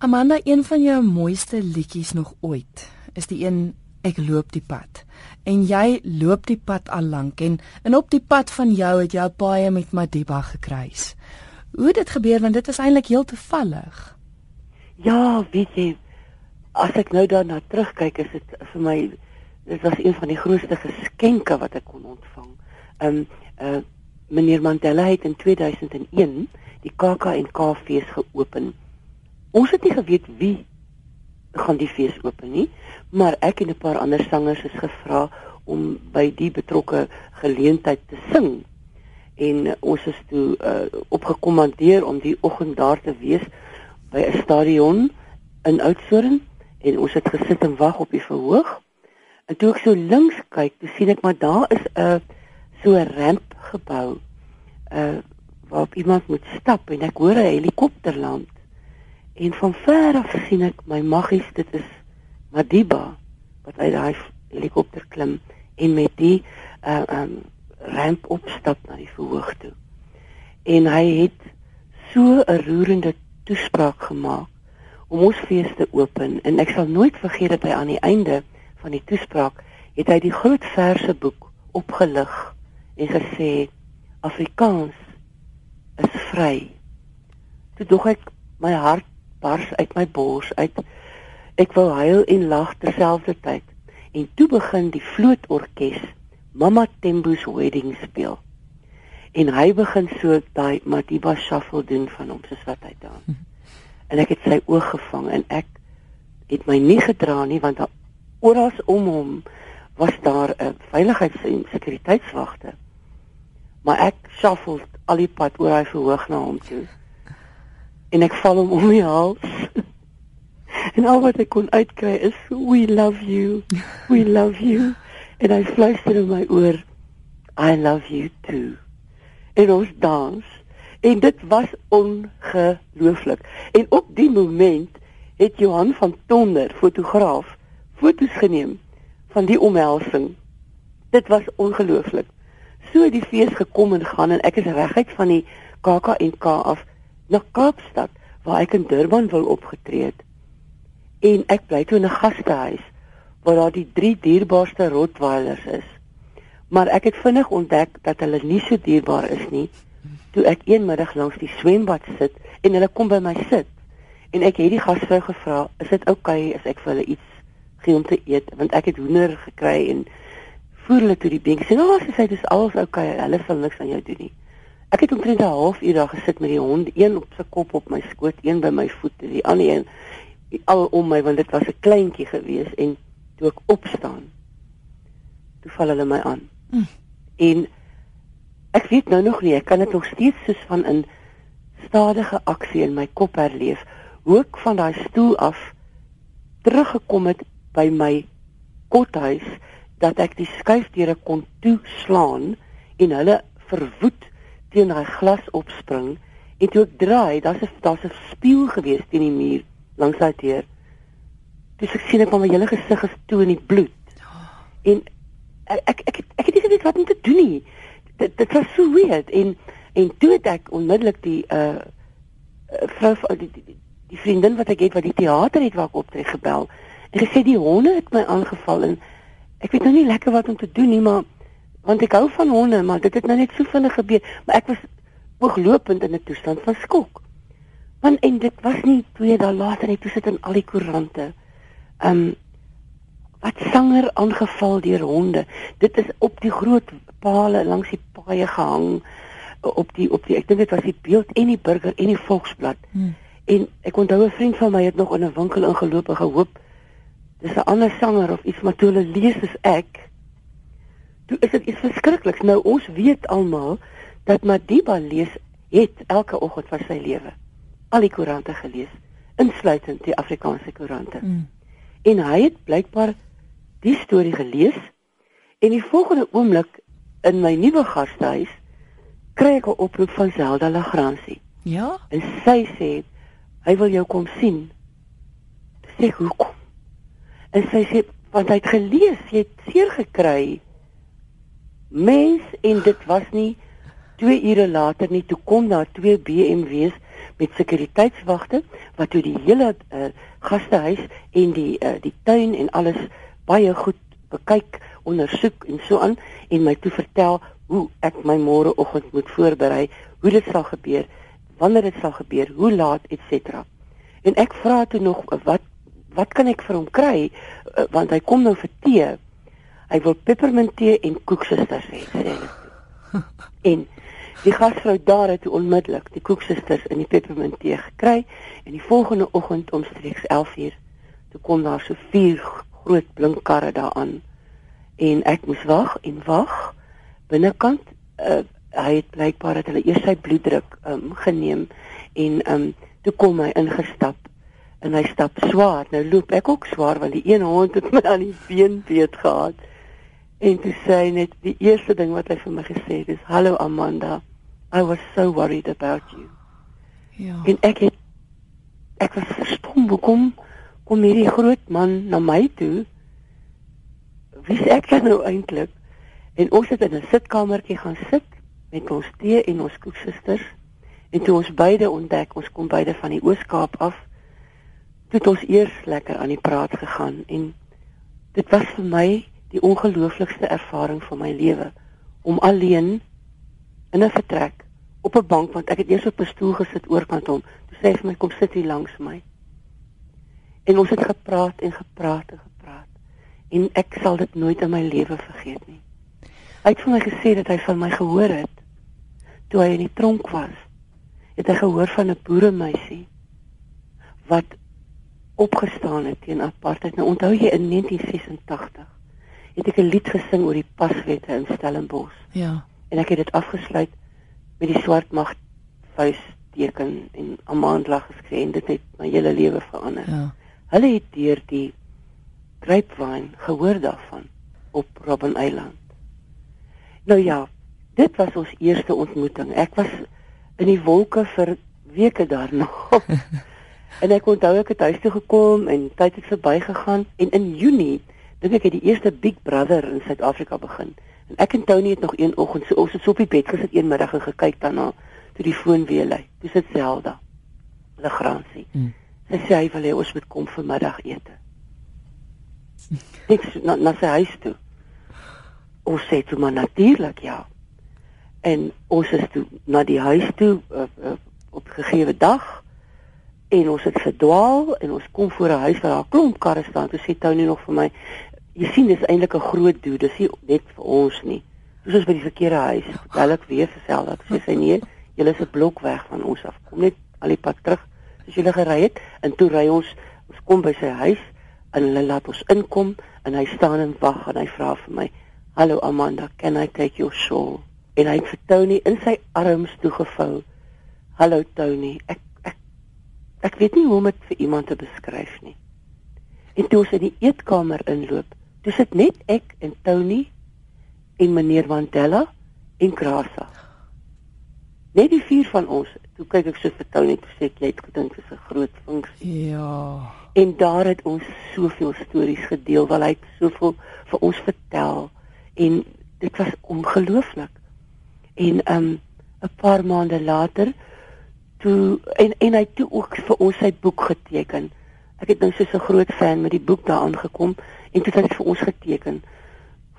Amanda, een van jou mooiste liedjies nog ooit is die een Ek loop die pad. En jy loop die pad al lank en en op die pad van jou het jy baie met Madiba gekruis. Hoe dit gebeur want dit is eintlik heel toevallig. Ja, weet jy, as ek nou daarna terugkyk, is dit vir my dit was een van die grootste geskenke wat ek kon ontvang. Um uh meneer Mandela het in 2001 die KAK&K fees geopen. Ons het nie geweet wie gaan die fees open nie, maar ek en 'n paar ander sangers is gevra om by die betrokke geleentheid te sing. En ons is toe uh, opgekommandeer om die oggend daar te wees by 'n stadion in Oudtshoorn en ons het gesit en wag op die verhoog. En toe ek so links kyk, toe sien ek maar daar is 'n so 'n ramp gebou. Uh waarop iemand moet stap en ek hoor 'n helikopter land. En van ver af sien ek my maggies, dit is Madiba wat uit daai helikopter klim en met die uh um ramp opstap na die verhoog toe. En hy het so 'n roerende toespraak gemaak om ons fees te open en ek sal nooit vergeet dat hy aan die einde van die toespraak het hy die groot verse boek opgelig en gesê Afrikaans is vry. Toe dog ek my hart bars uit my bors uit. Ek wou huil en lag terselfdertyd. En toe begin die vlootorkes Mama Tembo's wedding speel. En hy begin so daai Madiba shuffle doen van hom soos wat hy dans. Hm. En ek het sy oog gevang en ek het my nie gedra nie want oral om hom was daar 'n veiligheids- en sekuriteitswagte. Maar ek shuffle al die pad oor hy verhoog na hom toe en ek val hom om die hals. en al wat ek kon uitkry is we love you. We love you. en hy fluister in my oor I love you too. En ons dans en dit was ongelooflik. En op die moment het Johan van Tonder, fotograaf, foto's geneem van die omhelsing. Dit was ongelooflik. So die fees gekom en gaan en ek is reguit van die KAK&K af na Kaapstad waar ek in Durban wil opgetree het. En ek bly toe in 'n gastehuis waar daar die drie dierbaarste rottweilers is. Maar ek het vinnig ontdek dat hulle nie so dierbaar is nie. Toe ek een middag langs die swembad sit en hulle kom by my sit en ek het die gasvrou gevra, "Is dit oukei okay as ek vir hulle iets gee om te eet?" want ek het hoender gekry en voer hulle toe die bank sê, "Nou, sy sê dis alles oukei, okay, hulle sal niks aan jou doen nie." Ek het omtrent 'n halfuur daar gesit met die hond, een op sy kop op my skoot, een by my voet die ander een al om my want dit was 'n kleintjie gewees en toe ek opstaan, toe val hulle my aan. Mm. En ek weet nou nog nie, ek kan dit nog steeds soos van 'n stadige aksie in my kop herleef, hoe ek van daai stoel af teruggekom het by my kothuis dat ek die skuifdeure kon toeslaan en hulle verwoed teen daai glas opspring en toe ek draai, daar's 'n daar's 'n spieël gewees teen die muur langs daai deur. Dis ek sien ek maar my hele gesig is toe in die bloed. En ek ek ek, ek het nie geweet wat om te doen nie. Dit dit was so weird en en toe het ek onmiddellik die uh vrou die, die, die, die vriendin wat ek het wat die teater het waar ek optree gebel en gesê die honde het my aangeval en ek weet nou nie lekker wat om te doen nie maar want ek hou van honde, maar dit het nou net so vinnig gebeur, maar ek was ooglopend in 'n toestand van skok. Want en dit was nie twee dae later net toe sit in al die koerante. Um wat sanger aangeval deur honde. Dit is op die groot palle langs die paaie gehang op die op die ek dink dit was die beeld en die burger en die volksblad. Hmm. En ek onthou 'n vriend van my het nog in 'n winkel ingeloop en gehoop dis 'n ander sanger of iets maar toe hulle lees is ek toe is dit iets verskrikliks. Nou ons weet almal dat Madiba lees het elke oggend van sy lewe al die koerante gelees, insluitend die Afrikaanse koerante. Mm. En hy het blykbaar die storie gelees en die volgende oomblik in my nuwe gastehuis kry ek 'n oproep van Zelda Lagransie. Ja. En sy sê hy wil jou kom sien. Sê hoekom? En sy sê want hy het gelees, jy het seer gekry mens en dit was nie 2 ure later nie toe kom daar twee BMW's met sekuriteitswagte wat toe die hele uh, gastehuis en die uh, die tuin en alles baie goed bekyk, ondersoek en so aan en my toe vertel hoe ek my môreoggend moet voorberei, hoe dit sal gebeur, wanneer dit sal gebeur, hoe laat etc. En ek vra toe nog wat wat kan ek vir hom kry uh, want hy kom nou vir tee. Hy wil peppermint tee en koeksusters hê sê hy. En Die gasvrou daar het onmiddellik die koeksusters in die peppermint tee gekry en die volgende oggend omstreeks 11:00 toe kom daar so vier groot blink karre daaraan. En ek moes wag en wag. Binnekant uh, hy het blykbaar dat hulle eers sy bloeddruk um, geneem en um, toe kom hy ingestap en hy stap swaar. Nou loop ek ook swaar want die een hond het my aan die been beet gehad en toe sê hy net die eerste ding wat hy vir my gesê het is hallo Amanda. I was so worried about you. Ja. En ek het ek was verstom hoekom kom hierdie groot man na my toe? Wie ek nou eintlik en ons het in 'n sitkamertjie gaan sit met ons tee en ons koeksusters en toe ons beide ontdek ons kom beide van die Oos-Kaap af toe het ons eers lekker aan die praat gegaan. En dit was vir my die ongelooflikste ervaring van my lewe om alleen in 'n vertrek op 'n bank want ek het eers op 'n stoel gesit oorkant hom. Toe sê hy vir my kom sit hier langs my. En ons het gepraat en gepraat en gepraat. En ek sal dit nooit in my lewe vergeet nie. Hy het vir my gesê dat hy van my gehoor het toe hy in die tronk was. Het hy gehoor van 'n boeremeisie wat opgestaan het teen apartheid. Nou onthou jy in 1986 het ek 'n lied gesing oor die paswette in Stellenbosch. Ja. En ek het dit afgesluit met die swart mag vuisteken en Amanda gesê en dit het my hele lewe verander. Ja. Hulle het deur die Grapevine gehoor daarvan op Robben Eiland. Nou ja, dit was ons eerste ontmoeting. Ek was in die wolke vir weke daarna. en ek onthou ek het huis toe gekom en tyd het verbygegaan en in Junie dink ek het die eerste Big Brother in Suid-Afrika begin. En ek en Tony het nog een oggend so ons het so op die bed gesit een middag en gekyk daarna toe die foon weer lui. Dis dit Zelda. Legransie. Hmm. Sy sê hy wil hê ons moet kom vir middagete. Ek na, na sy huis toe. Ons sê toe maar natuurlik ja. En ons is toe na die huis toe uh, uh, op gegee dag en ons het verdwaal en ons kom voor 'n huis waar daar 'n klomp karre staan. Toe sê Tony nog vir my, jy sien dis eintlik 'n groot doel. Dis nie net vir ons nie. Dis ons by die verkeerde huis. Vertel ek weer vir sel dat sê sy nee, julle is 'n blok weg van ons af. Kom net al die pad terug as julle gery het en toe ry ons ons kom by sy huis en hulle laat ons inkom en hy staan en wag en hy vra vir my, "Hallo Amanda, can I take your shawl?" En hy het vir Tony in sy arms toegevou. "Hallo Tony, ek ek ek weet nie hoe om dit vir iemand te beskryf nie." En toe ons in die eetkamer inloop, Dis dit net ek en Tony en meneer Mandela en Grasa. Net die vier van ons. Toe kyk ek so vir Tony en sê jy het gedink dit is 'n groot funksie. Ja. En daar het ons soveel stories gedeel wat hy soveel vir ons vertel en dit was ongelooflik. En um 'n paar maande later toe en en hy toe ook vir ons sy boek geteken. Ek het nou so 'n groot fan met die boek daar aangekom en dit het vir ons geteken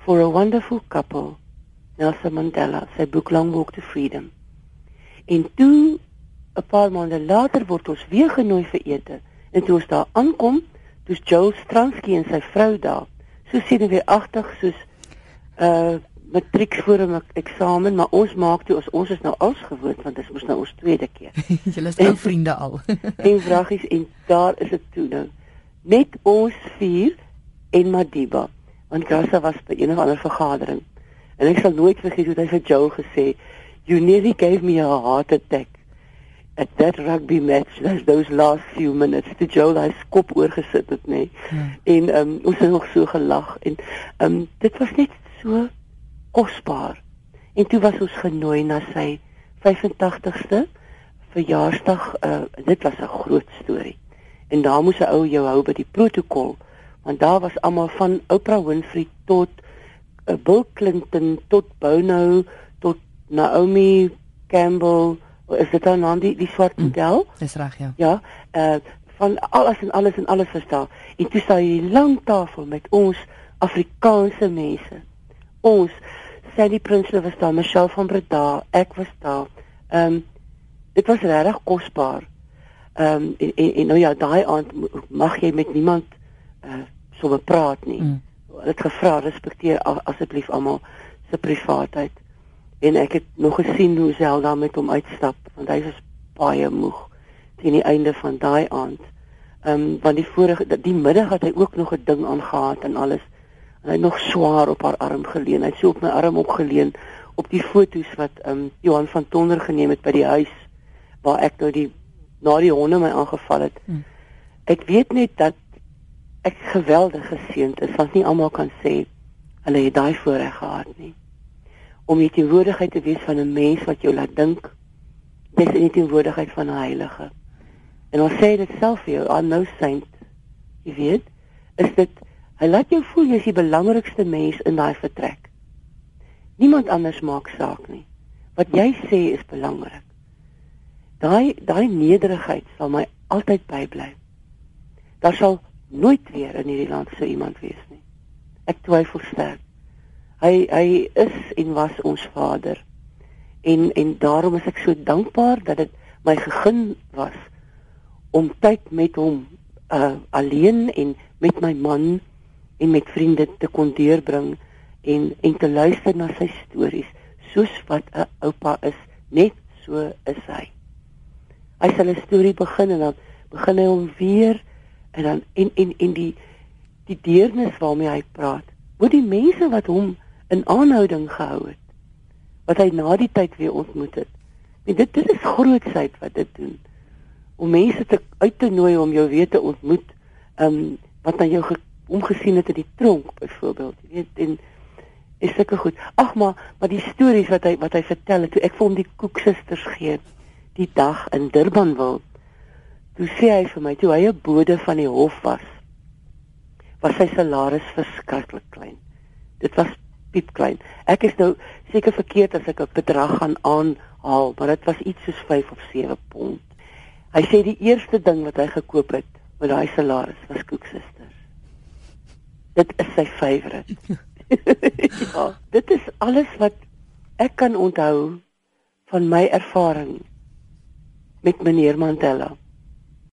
for a wonderful couple Nelson Mandela sy boek Long Walk to Freedom. En toe 'n paar maande later word ons weer genooi vir ete. En toe ons daar aankom dis Joel Stransky en sy vrou daar. So sien weer agtig soos 'n uh, matriek voor 'n eksamen maar ons maak toe ons, ons is nou als gewoond want dit is nou ons tweede keer. Julle is ou vriende al. en vragies en daar is dit toe nou. Net ons vier en Madiba want Grasa was by een of ander vergadering en ek sal nooit vergeet hoe hy vir Joe gesê you nearly gave me a heart attack at that rugby match those those last few minutes to Joe hy skop oorgesit het nê nee. hmm. en um, ons het nog so gelag en um, dit was net so kosbaar en toe was ons genooi na sy 85ste verjaarsdag uh, dit was 'n groot storie en daar moes 'n ou jou hou by die protokol want daar was almal van Oprah Winfrey tot uh, Bill Clinton tot Bono tot Naomi Campbell is dit dan aan die die swart mm. model? Dis reg, ja. Ja. Uh van alles en alles en alles verstaan. En toe staan hier 'n lang tafel met ons Afrikaanse mense. Ons Sally Prinsloo was daar, Michelle van Breda, ek was daar. Ehm um, dit was regtig kosbaar. Ehm um, en, en, en nou ja, daai aand mag jy met niemand uh sommer praat nie. Mm. Hulle het gevra respekteer asseblief almal se privaatheid. En ek het nog gesien hoe Zelda met hom uitstap want hy was baie moeg teen die einde van daai aand. Ehm um, want die vorige die middag het hy ook nog 'n ding aangehad en alles. En hy het nog swaar op haar arm geleun. Hy het so op my arm opgeleun op die foto's wat ehm um, Johan van Tonder geneem het by die huis waar ek nou die na die honde my aangeval het. Hmm. Ek weet net dat ek geweldig geseënd is want nie almal kan sê hulle het daai voorreg gehad nie. Om die teenwoordigheid te wees van 'n mens wat jou laat dink dis in die teenwoordigheid van 'n heilige. En ons sê dit self vir jou aan nou saint. Jy weet is dit hy laat jou voel jy's die belangrikste mens in daai vertrek. Niemand anders maak saak nie. Wat jy sê is belangrik. Daai daai nederigheid sal my altyd bybly. Daar sal nooit weer in hierdie land so iemand wees nie. Ek twyfel sterk. Hy hy is en was ons Vader. En en daarom is ek so dankbaar dat dit my gegun was om tyd met hom uh alleen en met my man en met vriende te kon deurbring en en te luister na sy stories soos wat 'n oupa is net so is hy. Hy sal 'n storie begin en dan begin hy hom weer en dan en en en die die deernis waarmee hy praat oor die mense wat hom in aanhouding gehou het wat hy na die tyd weer ontmoet het. En dit dit is grootsheid wat dit doen om mense te uit te nooi om jou weer te ontmoet um, wat dan jou omgesien het in die tronk byvoorbeeld jy weet en is sulke goed. Ag maar maar die stories wat hy wat hy vertel het toe ek vir hom die koeksusters gee die dag in Durban wil Toe sê hy vir my toe hy 'n bode van die hof was, was sy salaris verskriklik klein. Dit was piep klein. Ek is nou seker verkeerd as ek 'n bedrag gaan aanhaal, maar dit was iets soos 5 of 7 pond. Hy sê die eerste ding wat hy gekoop het met daai salaris was koeksusters. Dit is sy favourite. ja, dit is alles wat ek kan onthou van my ervaring met meneer Mandela.